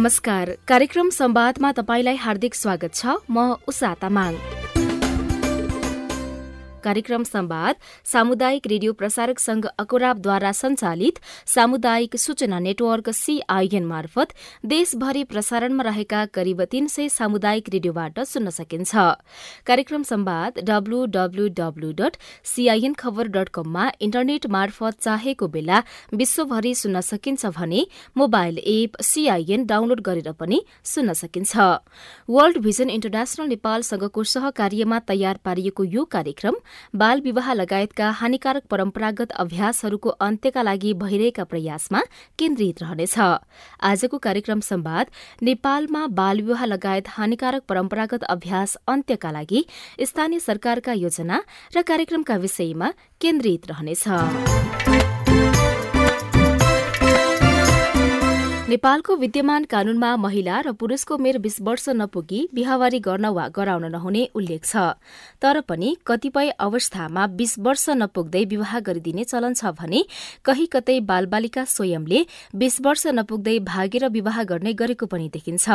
नमस्कार। कार्यक्रम संवादमा तपाईँलाई हार्दिक स्वागत छ। म उषा तामाङ। कार्यक्रम संवाद सामुदायिक रेडियो प्रसारक संघ अकोराबद्वारा संचालित सामुदायिक सूचना नेटवर्क सीआईएन मार्फत देशभरि प्रसारणमा रहेका करिब तीन सय सामुदायिक रेडियोबाट सुन्न सकिन्छ। कार्यक्रम संवाद WWW dot CIN khabar dot कममा इन्टरनेट मार्फत चाहेको बेला विश्वभरि सुन्न सकिन्छ भने मोबाइल एप सीआईएन डाउनलोड गरेर पनि सुन्न सकिन्छ। वर्ल्ड भिजन इन्टरनेशनल नेपालसँगको सहकार्यमा तयार पारिएको यो कार्यक्रम बाल विवाह लगायतका हानिकारक परम्परागत अभ्यासहरूको अन्त्यका लागि भइरहेका प्रयासमा केन्द्रित रहनेछ। आजको कार्यक्रम संवाद नेपालमा बाल विवाह लगायत हानिकारक परम्परागत अभ्यास अन्त्यका लागि स्थानीय सरकारका योजना र कार्यक्रमका विषयमा केन्द्रित रहनेछ। नेपालको विद्यमान कानूनमा महिला र पुरूषको मेर बीस वर्ष नपुगी बिहावारी गर्न वा गराउन नहुने उल्लेख छ। तर पनि कतिपय अवस्थामा बीस वर्ष नपुग्दै विवाह गरिदिने चलन छ भने कही कतै बालबालिका स्वयंले बीस वर्ष नपुग्दै भागेर विवाह गर्ने गरेको पनि देखिन्छ।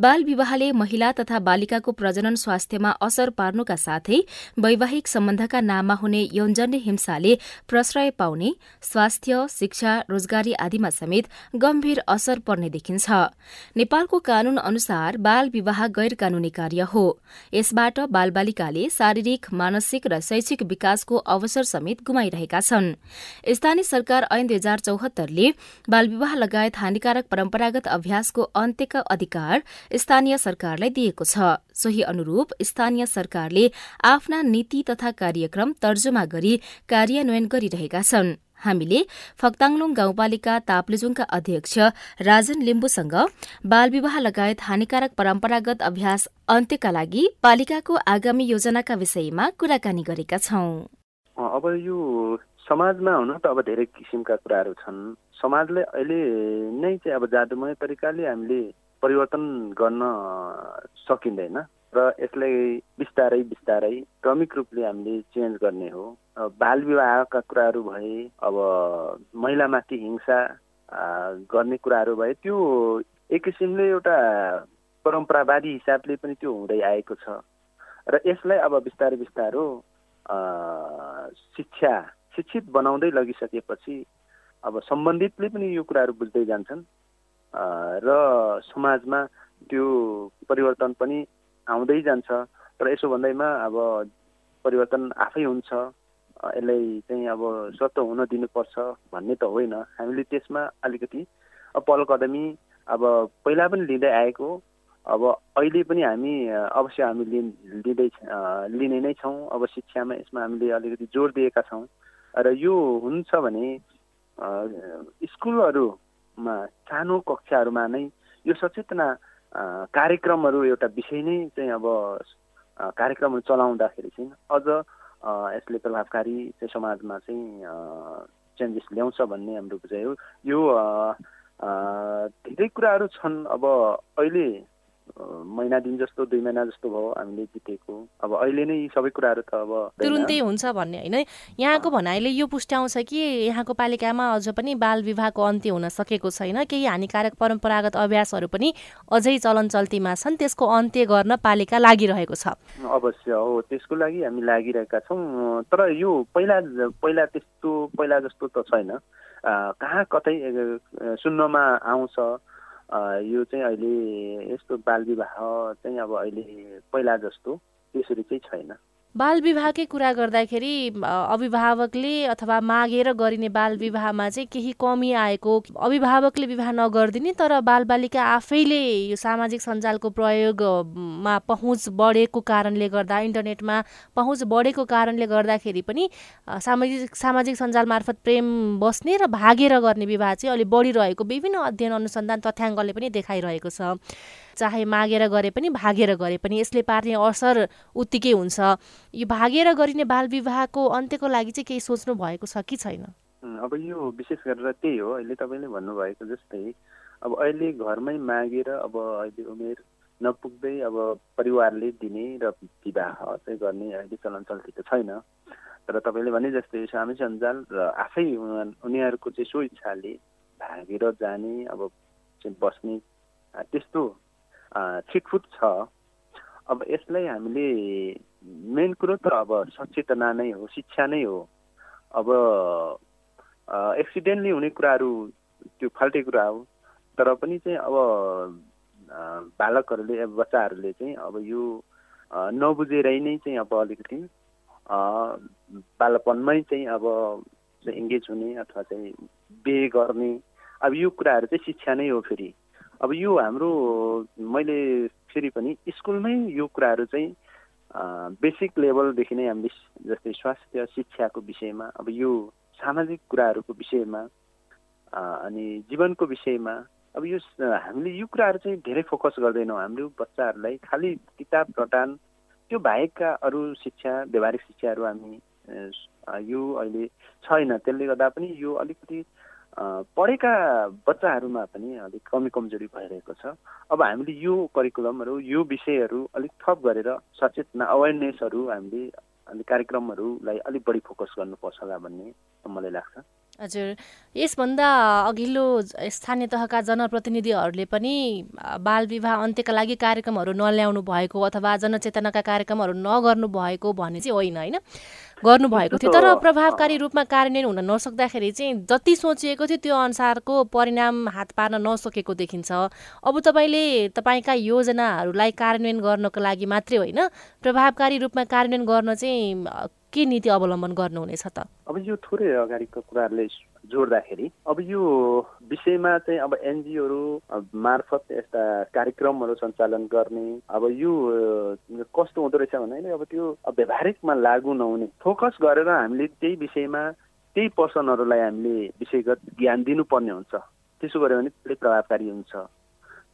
बाल विवाहले महिला तथा बालिकाको प्रजनन स्वास्थ्यमा असर पार्नुका साथै वैवाहिक सम्बन्धका नाममा हुने यौनजन्य हिंसाले प्रश्रय पाउने स्वास्थ्य शिक्षा रोजगारी आदिमा समेत गम्भीर असर पर्ने देखिन्छ। नेपालको कानून अनुसार बाल विवाह गैर कानूनी कार्य हो। यसबाट बालबालिकाले शारीरिक मानसिक र शैक्षिक विकासको अवसर समेत गुमाइरहेका छन्। स्थानीय सरकार ऐन दुई हजार चौहत्तरले बालविवाह लगायत हानिकारक परम्परागत अभ्यासको अन्त्यका अधिकार स्थानीय सरकारलाई दिएको छ। सोही अनुरूप स्थानीय सरकारले आफ्ना नीति तथा कार्यक्रम तर्जुमा गरी कार्यान्वयन गरिरहेका छन्। हामीले फक्ताङलुङ गाउँपालिका ताप्लेजुङका अध्यक्ष राजन लिम्बुसँग बालविवाह लगायत हानिकारक परम्परागत अभ्यास अन्त्यका लागि पालिकाको आगामी योजनाका विषयमा कुराकानी गरेका छौं। अब यो समाजमा हुन त अब धेरै किसिमका कुराहरू छन्। समाजले अहिले नै चाहिँ अब जादुमय तरिकाले हामीले परिवर्तन गर्न सकिँदैन। र यसलाई बिस्तारै बिस्तारै क्रमिक रूपले हामीले चेन्ज गर्ने हो। बाल विवाहका कुराहरू भए अब महिलामाथि हिंसा गर्ने कुराहरू भए त्यो एक किसिमले एउटा परम्परावादी हिसाबले पनि त्यो हुँदै आएको छ। र यसलाई अब बिस्तारै बिस्तारो शिक्षा शिक्षित बनाउँदै लगिसकेपछि अब सम्बन्धितले पनि यो कुराहरू बुझ्दै जान्छन्। र समाजमा त्यो परिवर्तन पनि आउँदै जान्छ। तर यसो भन्दैमा अब परिवर्तन आफै हुन्छ। यसलाई चाहिँ अब स्वत हुन दिनुपर्छ भन्ने त होइन। हामीले त्यसमा अलिकति पहल कदमी अब पहिला पनि लिँदै आएको। अब अहिले पनि हामी अवश्य हामी लिँदै लिने नै छौँ। अब शिक्षामा यसमा हामीले अलिकति जोड दिएका छौँ। र यो हुन्छ भने स्कुलहरूमा सानो कक्षाहरूमा नै यो सचेतना कार्यक्रमहरू एउटा विषय नै चाहिँ अब कार्यक्रमहरू चलाउँदाखेरि चाहिँ अझ यसले प्रभावकारी चाहिँ समाजमा चाहिँ चेन्जेस ल्याउँछ भन्ने हाम्रो बुझाइ हो। यो धेरै कुराहरू छन्। अब अहिले महिना दिन जस्तो दुई महिना जस्तो भयो हामीले जितेको अब अहिले नै सबै कुराहरू त अब तुरुन्तै हुन्छ भन्ने होइन? यहाँको भनाइले यो पुष्ट्याउँछ कि यहाँको पालिकामा अझ पनि बाल विवाहको अन्त्य हुन सकेको छैन? केही हानिकारक परम्परागत अभ्यासहरू पनि अझै चलन चल्तीमा छन्। त्यसको अन्त्य गर्न पालिका लागिरहेको छ। अवश्य हो। त्यसको लागि हामी लागिरहेका छौँ। तर यो पहिला पहिला त्यस्तो पहिला जस्तो त छैन। कहाँ कतै सुन्नमा आउँछ। यो चाहिँ अहिले यस्तो बाल विवाह चाहिँ अब अहिले पहिला जस्तो त्यसरी चाहिँ छैन। बाल विवाहकै कुरा गर्दाखेरि अभिभावकले अथवा मागेर गरिने बाल विवाहमा चाहिँ केही कमी आएको अभिभावकले विवाह नगरिदिने तर बालबालिका आफैले यो सामाजिक सञ्जालको प्रयोगमा पहुँच बढेको कारणले गर्दा इन्टरनेटमा पहुँच बढेको कारणले गर्दाखेरि पनि सामाजिक सामाजिक सञ्जाल मार्फत प्रेम बस्ने र भागेर गर्ने विवाह चाहिँ अलिक बढिरहेको विभिन्न अध्ययन अनुसन्धान तथ्याङ्कले पनि देखाइरहेको छ। चाहे मागेर गरे पनि भागेर गरे पनि यसले पार्ने असर उत्तिकै हुन्छ। यो भागेर गरिने बाल विवाहको अन्त्यको लागि चाहिँ केही सोच्नु भएको छ कि छैन? अब यो विशेष गरेर त्यही हो। अहिले तपाईँले भन्नुभएको जस्तै अब अहिले घरमै मागेर अब अहिले उमेर नपुग्दै अब परिवारले दिने र विवाह चाहिँ गर्ने अहिले चलन चल्ती त छैन। तर तपाईँले भने जस्तै सामाजिक सञ्जाल र आफै उनीहरूको चाहिँ सो इच्छाले भागेर जाने अब चाहिँ बस्ने त्यस्तो छिटफुट छ। अब यसलाई हामीले मेन कुरो त अब सचेतना नै हो शिक्षा नै हो। अब एक्सिडेन्टली हुने कुराहरू त्यो फाल्टे कुरा हो। तर पनि चाहिँ अब बालकहरूले बच्चाहरूले चाहिँ अब यो नबुझेरै नै चाहिँ अब अलिकति बालपनमै चाहिँ अब इङ्गेज हुने अथवा चाहिँ बिहे गर्ने। अब यो कुराहरू चाहिँ शिक्षा नै हो फेरि। अब यो हाम्रो मैले फेरि पनि स्कुलमै यो कुराहरू चाहिँ बेसिक लेभलदेखि नै हामीले जस्तै स्वास्थ्य शिक्षाको विषयमा अब यो सामाजिक कुराहरूको विषयमा अनि जीवनको विषयमा अब यो हामीले यो कुराहरू चाहिँ धेरै फोकस गर्दैनौँ। हाम्रो बच्चाहरूलाई खालि किताब रटान त्यो बाहेकका अरू शिक्षा व्यवहारिक शिक्षाहरू हामी यो अहिले छैन। त्यसले गर्दा पनि यो अलिकति पढेका बच्चाहरूमा पनि अलिक कमी कमजोरी भइरहेको छ। अब हामीले यो करिकुलमहरू यो विषयहरू अलिक थप गरेर सचेतना अवेरनेसहरू हामीले अनि कार्यक्रमहरूलाई अलिक बढी फोकस गर्नुपर्छ होला भन्ने मलाई लाग्छ। हजुर। यसभन्दा अघिल्लो स्थानीय तहका जनप्रतिनिधिहरूले पनि बाल विवाह अन्त्यका लागि कार्यक्रमहरू नल्याउनु भएको अथवा जनचेतनाका कार्यक्रमहरू नगर्नु भएको भन्ने चाहिँ होइन होइन? गर्नुभएको थियो। तर प्रभावकारी रूपमा कार्यान्वयन हुन नसक्दाखेरि चाहिँ जति सोचिएको थियो त्यो अनुसारको परिणाम हात पार्न नसकेको देखिन्छ। अब तपाईँले तपाईँका योजनाहरूलाई कार्यान्वयन गर्नको लागि मात्रै होइन प्रभावकारी रूपमा कार्यान्वयन गर्न चाहिँ के नीति अवलम्बन गर्नुहुनेछ त? अब यो थोरै अगाडिको कुराहरूले जोड्दाखेरि अब यो विषयमा चाहिँ अब एनजिओहरू मार्फत यस्ता कार्यक्रमहरू सञ्चालन गर्ने अब यो कस्तो हुँदो रहेछ भने अब त्यो व्यवहारिकमा लागू नहुने। फोकस गरेर हामीले त्यही विषयमा त्यही पर्सनहरूलाई हामीले विषयगत ज्ञान दिनुपर्ने हुन्छ। त्यसो गऱ्यो भने धेरै प्रभावकारी हुन्छ।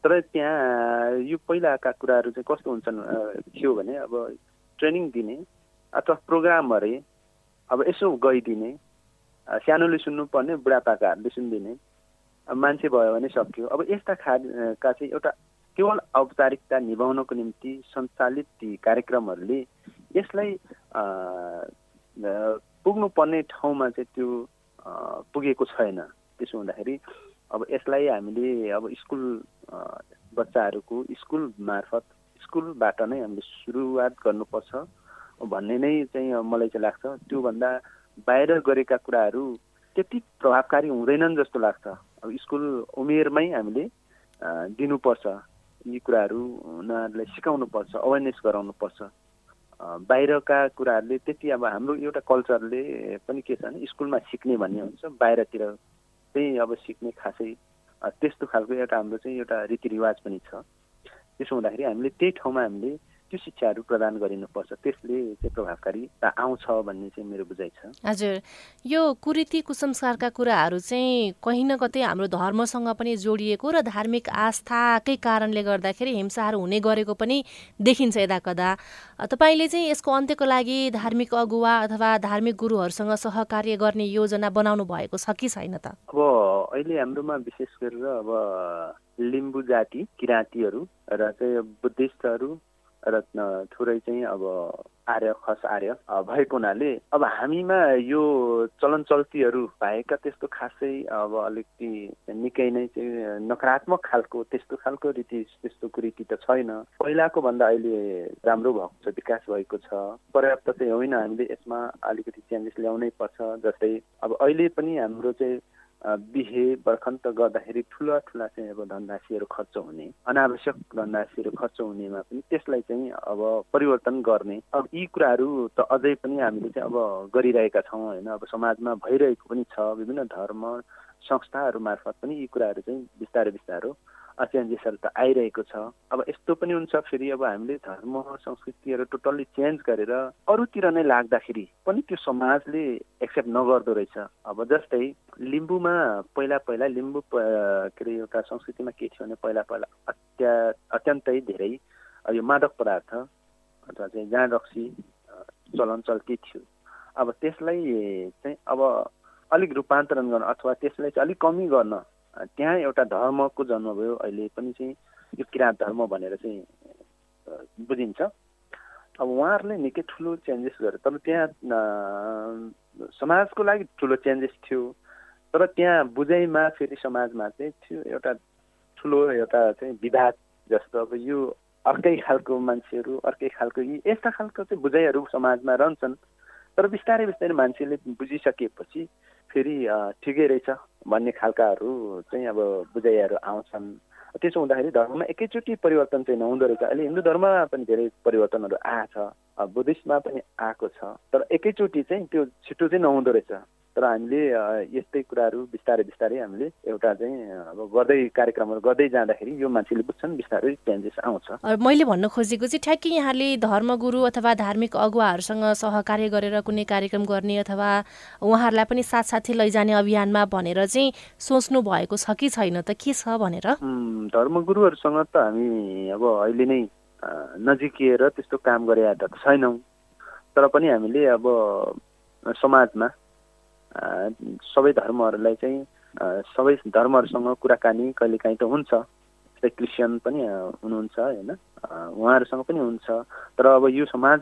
तर त्यहाँ यो पहिलाका कुराहरू चाहिँ कस्तो हुन्छन् थियो भने अब ट्रेनिङ दिने अथवा प्रोग्राम अरे अब यसो गइदिने सानोले सुन्नुपर्ने बुढापाकाहरूले सुनिदिने मान्छे भयो भने सक्यो। अब यस्ता खाका चाहिँ एउटा केवल औपचारिकता निभाउनको निम्ति सञ्चालित ती कार्यक्रमहरूले यसलाई पुग्नुपर्ने ठाउँमा चाहिँ त्यो पुगेको छैन। त्यसो हुँदाखेरि अब यसलाई हामीले अब स्कुल बच्चाहरूको स्कुल मार्फत स्कुलबाट नै हामीले सुरुवात गर्नुपर्छ। भन्ने नै चाहिँ मलाई चाहिँ लाग्छ। त्योभन्दा बाहिर गरेका कुराहरू त्यति प्रभावकारी हुँदैनन् जस्तो लाग्छ। अब स्कुल उमेरमै हामीले दिनुपर्छ। यी कुराहरू उनीहरूलाई सिकाउनुपर्छ अवेरनेस गराउनुपर्छ। बाहिरका कुराहरूले त्यति अब हाम्रो एउटा कल्चरले पनि के छ भने स्कुलमा सिक्ने भन्ने हुन्छ। बाहिरतिर चाहिँ अब सिक्ने खासै त्यस्तो खालको एउटा हाम्रो चाहिँ एउटा रीतिरिवाज पनि छ। त्यसो हुँदाखेरि हामीले त्यही ठाउँमा हामीले त्यो शिक्षाहरू प्रदान गरिनुपर्छ। त्यसले चाहिँ प्रभावकारिता आउँछ भन्ने चाहिँ मेरो बुझाइ छ। हजुर। यो कुरीति कुसंस्कारका कुराहरू चाहिँ कहीँ न कतै हाम्रो धर्मसँग पनि जोडिएको र धार्मिक आस्थाकै कारणले गर्दाखेरि हिंसाहरू हुने गरेको पनि देखिन्छ यदा कदा तपाईँले चाहिँ यसको अन्त्यको लागि धार्मिक अगुवा अथवा धार्मिक गुरुहरूसँग सहकार्य गर्ने योजना बनाउनु भएको छ कि छैन त? अब अहिले हाम्रोमा विशेष गरेर अब लिम्बू जाति किराँतीहरू र चाहिँ बुद्धिस्टहरू र थोरै चाहिँ अब आर्य खस आर्य भएको हुनाले अब हामीमा यो चलन चल्तीहरू भएका त्यस्तो खासै अब अलिकति निकै नै चाहिँ नकारात्मक खालको त्यस्तो खालको रीति त्यस्तो कुरीति त छैन। पहिलाको भन्दा अहिले राम्रो भएको छ विकास भएको छ। पर्याप्त चाहिँ होइन हामीले यसमा अलिकति चेन्जेस ल्याउनै पर्छ जस्तै अब अहिले पनि हाम्रो चाहिँ बिहे बर्खन्त गर्दाखेरि ठुला ठुला चाहिँ अब धनराशिहरू खर्च हुने अनावश्यक धनराशिहरू खर्च हुनेमा पनि त्यसलाई चाहिँ अब परिवर्तन गर्ने। अब यी कुराहरू त अझै पनि हामीले चाहिँ अब गरिरहेका छौँ होइन। अब समाजमा भइरहेको पनि छ विभिन्न धर्म संस्थाहरू मार्फत पनि यी कुराहरू चाहिँ बिस्तारै बिस्तारो चेन्जेसहरू त आइरहेको छ। अब यस्तो पनि हुन्छ फेरि अब हामीले धर्म संस्कृतिहरू टोटल्ली चेन्ज गरेर अरूतिर नै लाग्दाखेरि पनि त्यो समाजले एक्सेप्ट नगर्दो रहेछ। अब जस्तै लिम्बूमा पहिला पहिला लिम्बू के अरे एउटा संस्कृतिमा के थियो भने पहिला पहिला अत्या अत्यन्तै धेरै यो मादक पदार्थ अथवा चाहिँ जाँड रक्सी चलन चल्ती थियो। अब त्यसलाई चाहिँ अब अलिक रूपान्तरण गर्न अथवा त्यसलाई चाहिँ अलिक कमी गर्न त्यहाँ एउटा धर्मको जन्म भयो अहिले पनि चाहिँ यो किराँत धर्म भनेर चाहिँ बुझिन्छ। अब उहाँहरूले निकै ठुलो चेन्जेस गरे। तर त्यहाँ समाजको लागि ठुलो चेन्जेस थियो। तर त्यहाँ बुझाइमा फेरि समाजमा चाहिँ थियो एउटा ठुलो एउटा चाहिँ विवाद जस्तो। अब यो अर्कै खालको मान्छेहरू अर्कै खालको यी यस्ता खालको चाहिँ बुझाइहरू समाजमा रहन्छन्। तर बिस्तारै बिस्तारै मान्छेले बुझिसकेपछि फेरि ठिकै रहेछ। भन्ने खालकाहरू चाहिँ अब बुझाइहरू आउँछन्। त्यसो हुँदाखेरि धर्ममा एकैचोटि परिवर्तन चाहिँ नहुँदो रहेछ। अहिले हिन्दू धर्ममा पनि धेरै परिवर्तनहरू आएको छ। बुद्धिस्टमा पनि आएको छ। तर एकैचोटि चाहिँ त्यो छिटो चाहिँ नहुँदो रहेछ। तर हामीले यस्तै कुराहरू बिस्तारै बिस्तारै हामीले एउटा चाहिँ अब गर्दै कार्यक्रमहरू गर्दै जाँदाखेरि यो मान्छेले बुझ्छन् बिस्तारै चेन्जेस आउँछ। मैले भन्न खोजेको चाहिँ ठ्याक्कै यहाँले धर्मगुरु अथवा धार्मिक अगुवाहरूसँग सहकार्य गरेर कुनै कार्यक्रम गर्ने अथवा उहाँहरूलाई पनि साथसाथै लैजाने अभियानमा भनेर चाहिँ सोच्नु भएको छ कि छैन त? के छ भनेर? धर्मगुरुहरूसँग त हामी अब अहिले नै नजिकिएर त्यस्तो काम गरेका त छैनौँ। तर पनि हामीले अब समाजमा सबै धर्महरूलाई चाहिँ सबै धर्महरूसँग कुराकानी कहिलेकाहीँ त हुन्छ। जस्तै क्रिस्चियन पनि हुनुहुन्छ होइन? उहाँहरूसँग पनि हुन्छ। तर अब यो समाज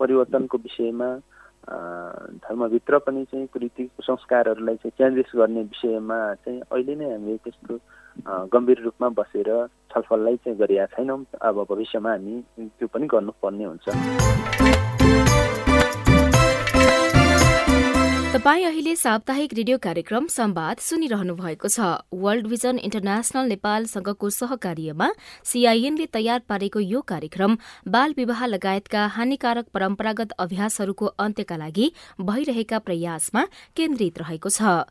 परिवर्तनको विषयमा धर्मभित्र पनि चाहिँ कुरीति कुसंस्कारहरूलाई चाहिँ चेन्जेस गर्ने विषयमा चाहिँ अहिले नै हामीले त्यस्तो गम्भीर रूपमा बसेर छलफललाई चाहिँ गरिरहेका छैनौँ। अब भविष्यमा हामी त्यो पनि गर्नुपर्ने हुन्छ। तपाईँ अहिले साप्ताहिक रेडियो कार्यक्रम संवाद सुनिरहनु भएको छ। वर्ल्ड भिजन इन्टरनेशनल नेपालसँगको सहकार्यमा सीआईएनले तयार पारेको यो कार्यक्रम बाल विवाह लगायतका हानिकारक परम्परागत अभ्यासहरूको अन्त्यका लागि भइरहेका प्रयासमा केन्द्रित रहेको छ।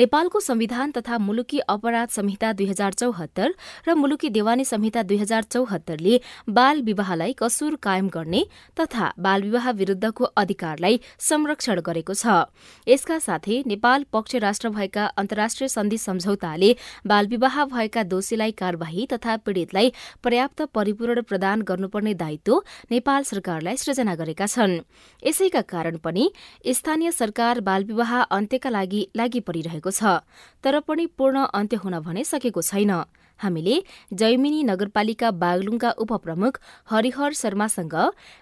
नेपालको संविधान तथा मुलुकी अपराध संहिता दुई हजार चौहत्तर र मुलुकी देवानी संहिता दुई हजार चौहत्तरले बाल विवाहलाई कसुर कायम गर्ने तथा बाल विवाह विरूद्धको अधिकारलाई संरक्षण गरेको छ। यसका साथै नेपाल पक्ष राष्ट्र भएका अन्तर्राष्ट्रिय सन्धि सम्झौताले बालविवाह भएका दोषीलाई कार्यवाही तथा पीड़ितलाई पर्याप्त परिपूरण प्रदान गर्नुपर्ने दायित्व नेपाल सरकारलाई सृजना गरेका छन्। यसैका कारण पनि स्थानीय सरकार बालविवाह अन्त्यका लागि लागि परिरहेको छ तर पनि पूर्ण अन्त्य हुन भने सकेको छैन। हामीले जैमिनी नगरपालिका बागलुङका उपप्रमुख हरिहर शर्मासँग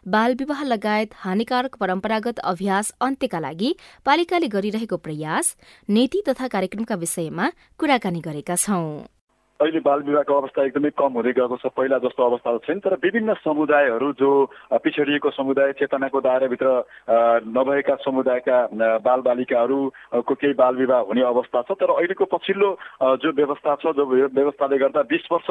बालविवाह लगायत हानिकारक परम्परागत अभ्यास अन्त्यका लागि पालिकाले गरिरहेको प्रयास नीति तथा कार्यक्रमका विषयमा कुराकानी गरेका छौं। अहिले बाल विवाहको अवस्था एकदमै कम हुँदै गएको छ पहिला जस्तो अवस्था छैन। तर विभिन्न समुदायहरू जो पिछडिएको समुदाय चेतनाको दायराभित्र नभएका समुदायका बालबालिकाहरूको केही बाल विवाह हुने अवस्था छ। तर अहिलेको पछिल्लो जो व्यवस्था छ जो व्यवस्थाले गर्दा बिस वर्ष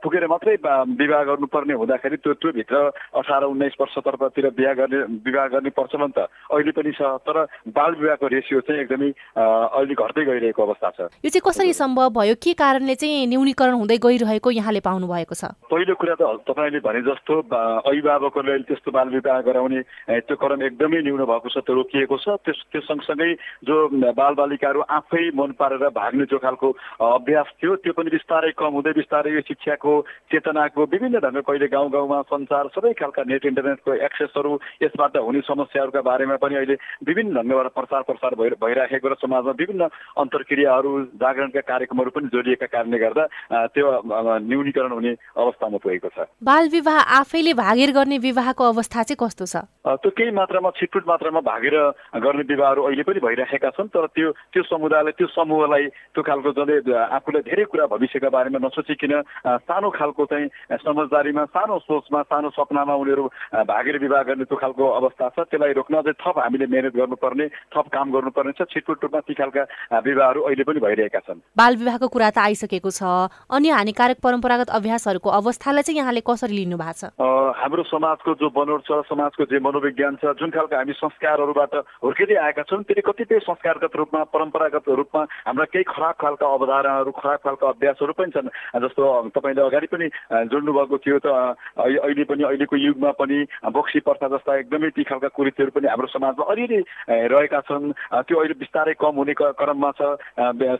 पुगेर मात्रै विवाह गर्नुपर्ने हुँदाखेरि त्यो त्योभित्र अठार उन्नाइस वर्षतर्फतिर बिहा गर्ने विवाह गर्ने प्रचलन त। अहिले पनि छ तर बाल विवाहको रेसियो चाहिँ एकदमै अहिले घट्दै गइरहेको अवस्था छ। यो चाहिँ कसरी सम्भव भयो? के कारणले चाहिँ न्यूनीकरण हुँदै गइरहेको यहाँले पाउनु भएको छ। पहिलो कुरा त तपाईँले भने जस्तो अभिभावकको लागि त्यस्तो बाल विवाह गराउने त्यो क्रम एकदमै न्यून भएको छ त्यो रोकिएको छ। त्यस त्यो सँगसँगै जो बालबालिकाहरू आफै मन पारेर भाग्ने जो खालको अभ्यास थियो त्यो पनि बिस्तारै कम हुँदै बिस्तारै शिक्षाको चेतनाको विभिन्न ढङ्ग कहिले गाउँ गाउँमा सञ्चार सबै खालका नेट इन्टरनेटको एक्सेसहरू यसबाट हुने समस्याहरूका बारेमा पनि अहिले विभिन्न ढङ्गबाट प्रचार प्रसार भइराखेको र समाजमा विभिन्न अन्तर्क्रियाहरू जागरणका कार्यक्रमहरू पनि जोडिएका कारणले गर्दा त्यो न्यूनीकरण हुने अवस्थामा पुगेको छ। बाल विवाह आफैले भागेर गर्ने विवाहको अवस्था चाहिँ कस्तो छ? त्यो केही मात्रामा छिटफुट मात्रामा भागेर गर्ने विवाहहरू अहिले पनि भइरहेका छन् तर त्यो त्यो समुदायलाई त्यो समूहलाई त्यो खालको जसले आफूलाई धेरै कुरा भविष्यका बारेमा नसोचिकन सानो खालको चाहिँ समझदारीमा सानो सोचमा सानो सपनामा उनीहरू भागेर विवाह गर्ने त्यो खालको अवस्था छ। त्यसलाई रोक्न चाहिँ थप हामीले मेहनत गर्नुपर्ने थप काम गर्नुपर्ने छ। छिटफुट रूपमा ती खालका विवाहहरू अहिले पनि भइरहेका छन्। बाल विवाहको कुरा त आइसकेको छ। अन्य हानिकारक परम्परागत अभ्यासहरूको अवस्थालाई चाहिँ यहाँले कसरी लिनु भएको छ हाम्रो समाजको जो बनोट छ समाजको जे मनोविज्ञान छ जुन खालको हामी संस्कारहरूबाट हुर्किँदै आएका छौँ त्यसले कतिपय संस्कारगत रूपमा परम्परागत रूपमा हाम्रा केही खराब खालका अवधारणाहरू खराब खालका अभ्यासहरू पनि छन्। जस्तो तपाईँले अगाडि पनि जोड्नु भएको थियो त अहिले पनि अहिलेको युगमा पनि बक्सी प्रथा जस्ता एकदमै ती खालका कुरीतिहरू पनि हाम्रो समाजमा अलिअलि रहेका छन्। त्यो अहिले बिस्तारै कम हुने क्रममा छ।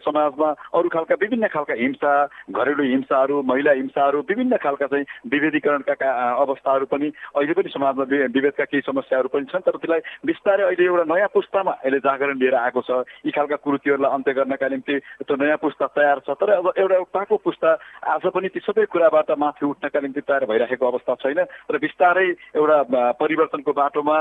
समाजमा अरू खालका विभिन्न खालका हिंसा घरेलु हिंसाहरू महिला हिंसाहरू विभिन्न खालका चाहिँ विभेदीकरणका अवस्थाहरू पनि अहिले पनि समाजमा विभेदका केही समस्याहरू पनि छन् तर त्यसलाई बिस्तारै अहिले एउटा नयाँ पुस्तामा अहिले जागरण लिएर आएको छ। यी खालका कुरुतिहरूलाई अन्त्य गर्नका निम्ति त्यो नयाँ पुस्ता तयार छ। तर अब एउटा पाको पुस्ता आज पनि ती सबै कुराबाट माथि उठ्नका निम्ति तयार भइरहेको अवस्था छैन र बिस्तारै एउटा परिवर्तनको बाटोमा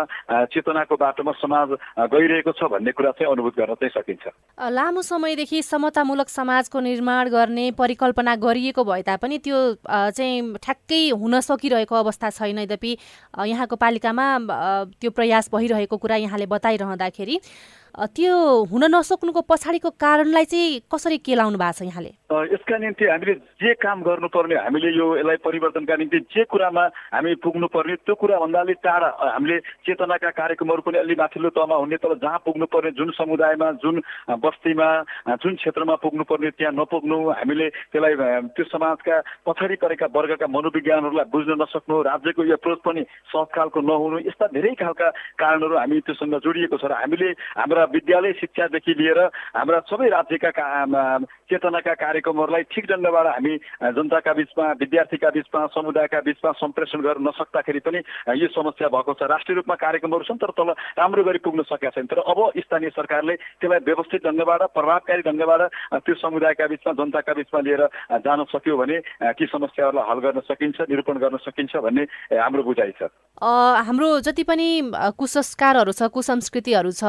चेतनाको बाटोमा समाज गइरहेको छ भन्ने कुरा चाहिँ अनुभूत गर्न चाहिँ सकिन्छ। लामो समयदेखि समतामूलक समाजको निर्माण गर्ने परिकल्पना गरिएको भए तापनि त्यो चाहिँ ठ्याक्कै हुन सकिरहेको अवस्था छैन। यद्यपि यहाँको पालिकामा त्यो प्रयास भइरहेको कुरा यहाँले बताइरहँदाखेरि त्यो हुन नसक्नुको पछाडिको कारणलाई चाहिँ कसरी केलाउनु भएको छ यहाँले? यसका निम्ति हामीले जे काम गर्नुपर्ने हामीले यो यसलाई परिवर्तनका निम्ति जे कुरामा हामी पुग्नुपर्ने त्यो कुराभन्दा अलिक टाढा। हामीले चेतनाका कार्यक्रमहरू पनि अलि माथिल्लो तहमा हुने तर जहाँ पुग्नुपर्ने जुन समुदायमा जुन बस्तीमा जुन क्षेत्रमा पुग्नुपर्ने त्यहाँ नपुग्नु हामीले त्यसलाई त्यो समाजका पछाडि परेका वर्गका मनोविज्ञानहरूलाई बुझ्न नसक्नु राज्यको यो एप्रोच पनि सहज खालको नहुनु यस्ता धेरै खालका कारणहरू हामी त्योसँग जोडिएको छ। र हामीले हाम्रा विद्यालय शिक्षादेखि लिएर हाम्रा सबै राज्यका चेतनाका कार्यक्रमहरूलाई ठिक ढङ्गबाट हामी जनताका बिचमा विद्यार्थीका बिचमा समुदायका बिचमा सम्प्रेषण गर्न नसक्दाखेरि पनि यो समस्या भएको छ। राष्ट्रिय रूपमा कार्यक्रमहरू छन् तर तल राम्रो गरी पुग्न सकेका छैन तर अब स्थानीय सरकारले त्यसलाई व्यवस्थित ढङ्गबाट प्रभावकारी ढङ्गबाट त्यो समुदायका बिचमा जनताका बिचमा लिएर जान सक्यो भने ती समस्याहरूलाई हल गर्न सकिन्छ निरूपण गर्न सकिन्छ भन्ने हाम्रो बुझाइ छ। हाम्रो जति पनि कुसंस्कारहरू छ कुसंस्कृतिहरू छ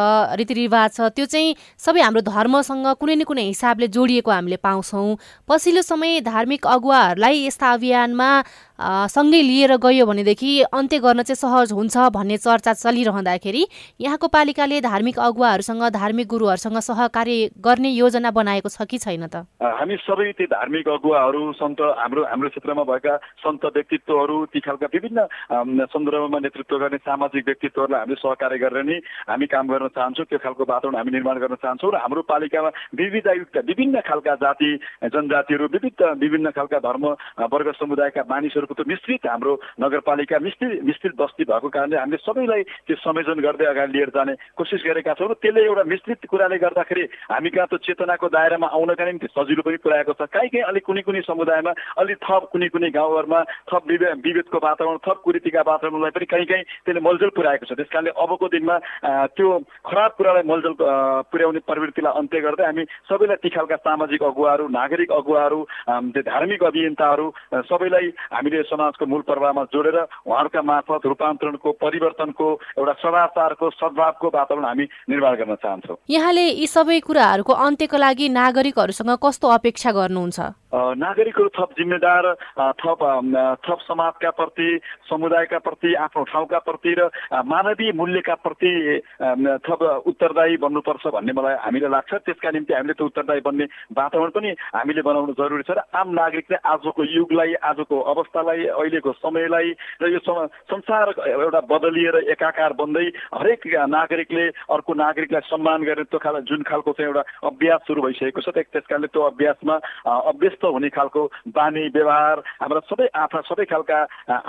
रीतिरिवाज छ त्यो चाहिँ सबै हाम्रो धर्मसँग कुनै न कुनै हिसाबले जोडिएको हामीले पाउँछौँ। पछिल्लो समय धार्मिक अगुवाहरूलाई यस्ता अभियानमा सँगै लिएर गयो भनेदेखि अन्त्य गर्न चाहिँ सहज हुन्छ भन्ने चर्चा चलिरहँदाखेरि यहाँको पालिकाले धार्मिक अगुवाहरूसँग धार्मिक गुरुहरूसँग सहकार्य गर्ने योजना बनाएको छ कि छैन त? हामी सबै ती धार्मिक अगुवाहरू सन्त हाम्रो हाम्रो क्षेत्रमा भएका सन्त व्यक्तित्वहरू ती खालका विभिन्न सन्दर्भमा नेतृत्व गर्ने सामाजिक व्यक्तित्वहरूलाई हामीले सहकार्य गरेर नै हामी काम गर्न चाहन्छौँ। त्यो खालको वातावरण हामी निर्माण गर्न चाहन्छौँ र हाम्रो पालिकामा विविधयुक्त विभिन्न खालका जाति जनजातिहरू विविध विभिन्न खालका धर्म वर्ग समुदायका मानिसहरू त मिश्रित हाम्रो नगरपालिका मिश्रित मिश्रित बस्ती भएको कारणले हामीले सबैलाई त्यो संयोजन गर्दै अगाडि लिएर जाने कोसिस गरेका छौँ र त्यसले एउटा मिश्रित कुराले गर्दाखेरि हामी कहाँ त चेतनाको दायरामा आउनका निम्ति सजिलो पनि पुऱ्याएको छ। काहीँ कहीँ अलिक कुनै कुनै समुदायमा अलिक थप कुनै कुनै गाउँघरमा थप विभेदको वातावरण थप कुरीतिका वातावरणलाई पनि कहीँ कहीँ त्यसले मलजल पुऱ्याएको छ। त्यस अबको दिनमा त्यो खराब कुरालाई मलजल पुर्याउने प्रवृत्तिलाई अन्त्य गर्दै हामी सबैलाई ती खालका सामाजिक अगुवाहरू नागरिक अगुवाहरू धार्मिक अभियन्ताहरू सबैलाई हामीले समाजको मूल प्रवाहमा जोडेर उहाँहरूका मार्फत रूपान्तरणको परिवर्तनको एउटा सदाचारको सद्भावको वातावरण हामी निर्माण गर्न चाहन्छौँ। यहाँले यी सबै कुराहरूको अन्त्यको लागि नागरिकहरूसँग कस्तो अपेक्षा गर्नुहुन्छ? नागरिकहरू थप जिम्मेदार थप थप समाजका प्रति समुदायका प्रति आफ्नो ठाउँका प्रति र मानवीय मूल्यका प्रति थप उत्तरदायी बन्नुपर्छ भन्ने मलाई हामीलाई लाग्छ। त्यसका निम्ति हामीले त्यो उत्तरदायी बन्ने वातावरण पनि हामीले बनाउनु जरुरी छ र आम नागरिकले आजको युगलाई आजको अवस्थालाई अहिलेको समयलाई र यो संसार एउटा बदलिएर एकाकार बन्दै हरेक नागरिकले अर्को नागरिकलाई सम्मान गर्ने त्यो खाल जुन खालको चाहिँ एउटा अभ्यास सुरु भइसकेको छ त्यस कारणले त्यो अभ्यासमा अभ्यस्त हुने खालको बानी व्यवहार हाम्रा सबै आफा सबै खालका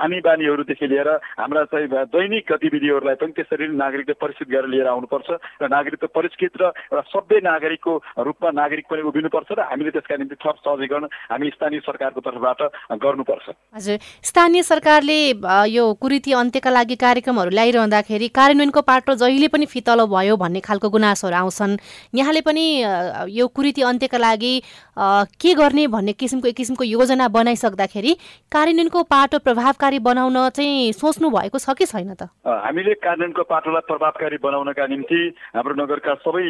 आनी बानीहरूदेखि लिएर हाम्रा चाहिँ दैनिक गतिविधिहरूलाई पनि त्यसरी नागरिकले परिचित गरेर लिएर आउनुपर्छ र नागरिकको परिष्कृत र एउटा सभ्य नागरिकको रूपमा नागरिक पनि उभिनुपर्छ र हामीले त्यसका निम्ति थप सहजीकरण हामी स्थानीय सरकारको तर्फबाट गर्नुपर्छ। हजुर स्थानीय सरकारले यो कुरीति अन्त्यका लागि कार्यक्रमहरू ल्याइरहँदाखेरि कार्यान्वयनको पाटो जहिले पनि फितलो भयो भन्ने खालको गुनासोहरू आउँछन्। यहाँले पनि यो कुरीति अन्त्यका लागि के गर्ने भन्ने किसिमको एक किसिमको योजना बनाइसक्दाखेरि कार्यान्वयनको पाटो प्रभावकारी बनाउन चाहिँ सोच्नु भएको छ कि छैन त? हामीले कार्यान्वयनको पाटोलाई प्रभावकारी बनाउनका निम्ति हाम्रो नगरका सबै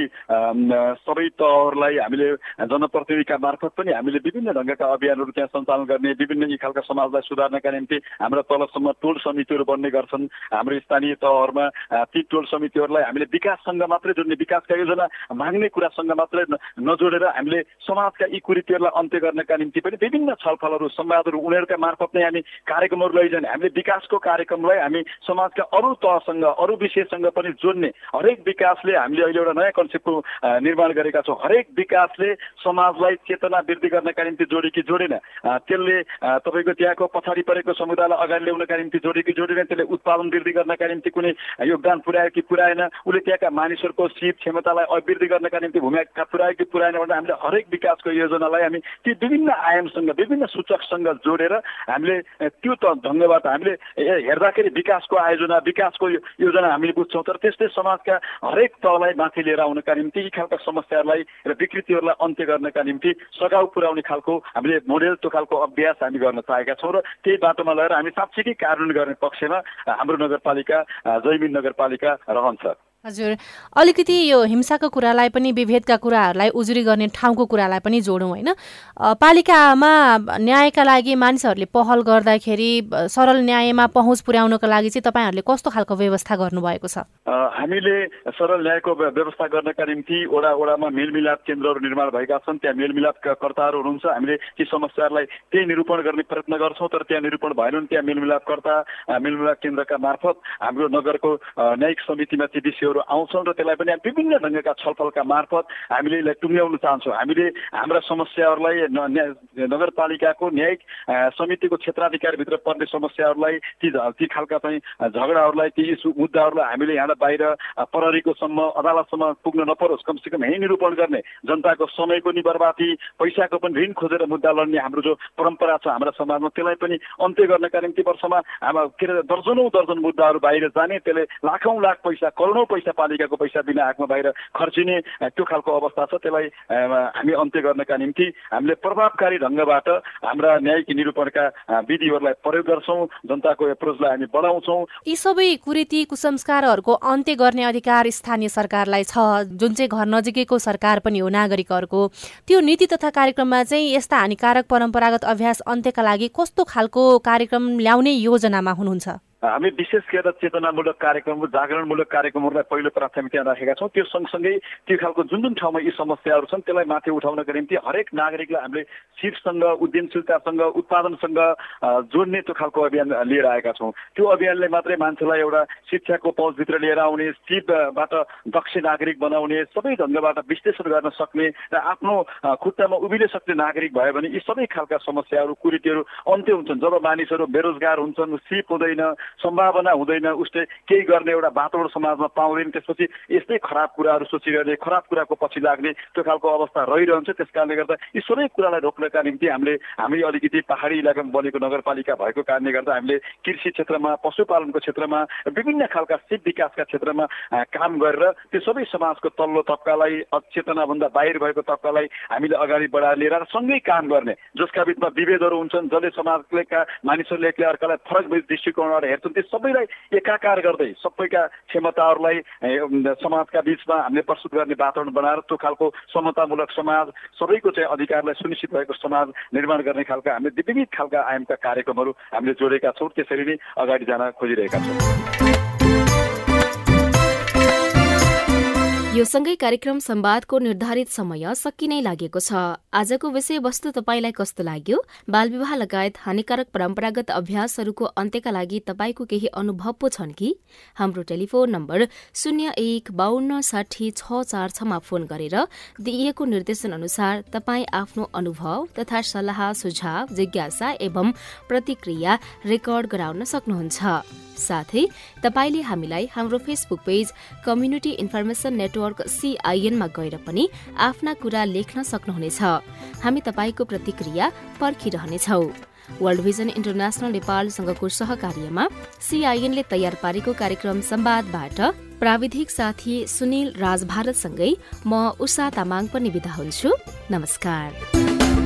सबै तहहरूलाई हामीले जनप्रतिनिधिका मार्फत पनि हामीले विभिन्न ढङ्गका अभियानहरू त्यहाँ सञ्चालन गर्ने विभिन्न खालका समाजलाई सुधार्नका निम्ति हाम्रा तलसम्म टोल समितिहरू बन्ने गर्छन्। हाम्रो स्थानीय तहहरूमा ती टोल समितिहरूलाई हामीले विकाससँग मात्रै जोड्ने विकासका योजना माग्ने कुरासँग मात्रै नजोडेर हामीले समाजका यी कुरीतिहरूलाई अन्त्य गर्नका निम्ति पनि विभिन्न छलफलहरू संवादहरू उनीहरूका मार्फत नै हामी कार्यक्रमहरू लैजाने हामीले विकासको कार्यक्रमलाई हामी समाजका अरू तहसँग अरू विषयसँग पनि जोड्ने हरेक विकासले हामीले अहिले एउटा नयाँ कन्सेप्टको निर्माण गरेका छौँ। हरेक विकासले समाजलाई चेतना वृद्धि गर्नका निम्ति जोडे कि जोडेन त्यसले तपाईँको त्यहाँको पछाडि परेको समुदायलाई अगाडि ल्याउनका निम्ति जोडे कि जोडेन त्यसले उत्पादन वृद्धि गर्नका निम्ति कुनै योगदान पुर्यायो कि पुऱ्याएन उसले त्यहाँका मानिसहरूको सिप क्षमतालाई अभिवृद्धि गर्नका निम्ति भूमिका पुऱ्यायो कि पुऱ्याएन भनेर हामीले हरेक विकासको योजनालाई हामी ती विभिन्न आयामसँग विभिन्न सूचकसँग जोडेर हामीले त्यो त ढङ्गबाट हामीले हेर्दाखेरि विकासको आयोजना विकासको योजना हामीले बुझ्छौँ तर त्यस्तै समाजका हरेक तहलाई माथि लिएर आउनका निम्ति यी खालका समस्याहरूलाई र विकृतिहरूलाई अन्त्य गर्नका निम्ति सघाउ पुर्याउने खालको हामीले मोडेल त्यो खालको अभ्यास हामी गर्न चाहेका छौँ र त्यही बाटोमा लगेर हामी साँच्चीकै कार्यान्वयन गर्ने पक्षमा हाम्रो नगरपालिका जैमिन नगरपालिका रहन्छ। हजुर अलिकति यो हिंसाको कुरालाई पनि विभेदका कुराहरूलाई उजुरी गर्ने ठाउँको कुरालाई पनि जोडौँ होइन? पालिकामा न्यायका लागि मानिसहरूले पहल गर्दाखेरि सरल न्यायमा पहुँच पुर्याउनको लागि चाहिँ तपाईँहरूले कस्तो खालको व्यवस्था गर्नुभएको छ? हामीले सरल न्यायको व्यवस्था गर्नका निम्ति वडा वडामा मेलमिलाप केन्द्रहरू निर्माण भएका छन्। त्यहाँ मेलमिलापकर्ताहरू हुनुहुन्छ। हामीले ती समस्याहरूलाई त्यही निरूपण गर्ने प्रयत्न गर्छौँ तर त्यहाँ निरूपण भएन भने त्यहाँ मेलमिलापकर्ता मेलमिलाप केन्द्रका मार्फत हाम्रो नगरको न्यायिक समितिमा ती विषयहरू समस्याहरू आउँछन् र त्यसलाई पनि विभिन्न ढङ्गका छलफलका मार्फत हामीले यसलाई टुङ्ग्याउन चाहन्छौँ। हामीले हाम्रा समस्याहरूलाई नगरपालिकाको न्यायिक समितिको क्षेत्राधिकारभित्र पर्ने समस्याहरूलाई ती ती खालका चाहिँ झगडाहरूलाई ती मुद्दाहरूलाई हामीले यहाँबाट बाहिर प्रहरीकोसम्म अदालतसम्म पुग्न नपरोस्। कमसेकम यहीँ निरूपण गर्ने जनताको समयको नि बर्बादी पैसाको पनि ऋण खोजेर मुद्दा लड्ने हाम्रो जो परम्परा छ हाम्रा समाजमा त्यसलाई पनि अन्त्य गर्नका निम्ति वर्षमा के अरे दर्जनौँ दर्जन मुद्दाहरू बाहिर जाने त्यसले लाखौँ लाख पैसा करोडौँ पैसा पालिकाको पैसा बिना आँखमा बाहिर खर्चिने त्यो खालको अवस्था छ। त्यसलाई हामी अन्त्य गर्नका निम्ति हामीले प्रभावकारी ढङ्गबाट हाम्रा न्यायिक निरूपणका विधिहरूलाई प्रयोग गर्छौँ जनताको एप्रोचलाई हामी बढाउँछौँ। यी सबै कुरीति कुसंस्कारहरूको अन्त्य गर्ने अधिकार स्थानीय सरकारलाई छ। जुन चाहिँ घर नजिकैको सरकार पनि हो नागरिकहरूको। त्यो नीति तथा कार्यक्रममा चाहिँ यस्ता हानिकारक परम्परागत अभ्यास अन्त्यका लागि कस्तो खालको कार्यक्रम ल्याउने योजनामा हुनुहुन्छ? हामी विशेष गरेर चेतनामूलक कार्यक्रम जागरणमूलक कार्यक्रमहरूलाई पहिलो प्राथमिकता राखेका छौँ। त्यो सँगसँगै त्यो खालको जुन जुन ठाउँमा यी समस्याहरू छन् त्यसलाई माथि उठाउनको निम्ति हरेक नागरिकलाई हामीले सिपसँग उद्यमशीलतासँग उत्पादनसँग जोड्ने त्यो खालको अभियान लिएर आएका छौँ। त्यो अभियानले मात्रै मान्छेलाई एउटा शिक्षाको पहुँचभित्र लिएर आउने सिपबाट दक्ष नागरिक बनाउने सबै ढङ्गबाट विश्लेषण गर्न सक्ने र आफ्नो खुट्टामा उभिले सक्ने नागरिक भयो भने यी सबै खालका समस्याहरू कुरीतिहरू अन्त्य हुन्छन्। जब मानिसहरू बेरोजगार हुन्छन् सिप हुँदैन सम्भावना हुँदैन उसले केही गर्ने एउटा वातावरण समाजमा पाउँदैन त्यसपछि यस्तै खराब कुराहरू सोचिरहने खराब कुराको पछि लाग्ने त्यो खालको अवस्था रहिरहन्छ। त्यस कारणले गर्दा यी सबै कुरालाई रोक्नका निम्ति हामीले हामी अलिकति पहाडी इलाकामा बनेको नगरपालिका भएको कारणले गर्दा हामीले कृषि क्षेत्रमा पशुपालनको क्षेत्रमा विभिन्न खालका सिप विकासका क्षेत्रमा काम गरेर त्यो सबै समाजको तल्लो तब्कालाई अचेतनाभन्दा बाहिर भएको तब्कालाई हामीले अगाडि बढाएर लिएर सँगै काम गर्ने जसका बिचमा विभेदहरू हुन्छन् जसले समाजले मानिसहरूले एकले अर्कालाई फरक दृष्टिकोणबाट हेर्छौँ त्यो सबैलाई एकाकार गर्दै सबैका क्षमताहरूलाई समाजका बिचमा हामीले प्रस्तुत गर्ने वातावरण बनाएर त्यो खालको समतामूलक समाज सबैको चाहिँ अधिकारलाई सुनिश्चित भएको समाज निर्माण गर्ने खालका हामीले विविध खालका आयामका कार्यक्रमहरू हामीले जोडेका छौँ। त्यसरी नै अगाडि जान खोजिरहेका छौँ। यो सँगै कार्यक्रम संवादको निर्धारित समय सकिनै लागेको छ। आजको विषयवस्तु तपाईँलाई कस्तो लाग्यो? बालविवाह लगायत हानिकारक परम्परागत अभ्यासहरूको अन्त्यका लागि तपाईँको केही अनुभव पो छन् कि? हाम्रो टेलिफोन नम्बर शून्य एक बान्न साठी छ चार छमा फोन गरेर दिइएको निर्देशन अनुसार तपाईँ आफ्नो अनुभव तथा सल्लाह सुझाव जिज्ञासा एवं प्रतिक्रिया रेकर्ड गराउन सक्नुहुन्छ। साथै तपाईँले हामीलाई हाम्रो Facebook page community information network सीआईएनमा गएर पनि आफ्ना कुरा लेख्न सक्नुहुनेछ। हामी तपाईँको प्रतिक्रिया पर्खिरहनेछौ। वर्ल्ड भिजन इन्टरनेशनल नेपालसँगको सहकार्यमा सीआईएनले तयार पारेको कार्यक्रम संवादबाट प्राविधिक साथी सुनिल राज भारतसँगै म उषा तामाङ पनि विदा हुन्छु। नमस्कार।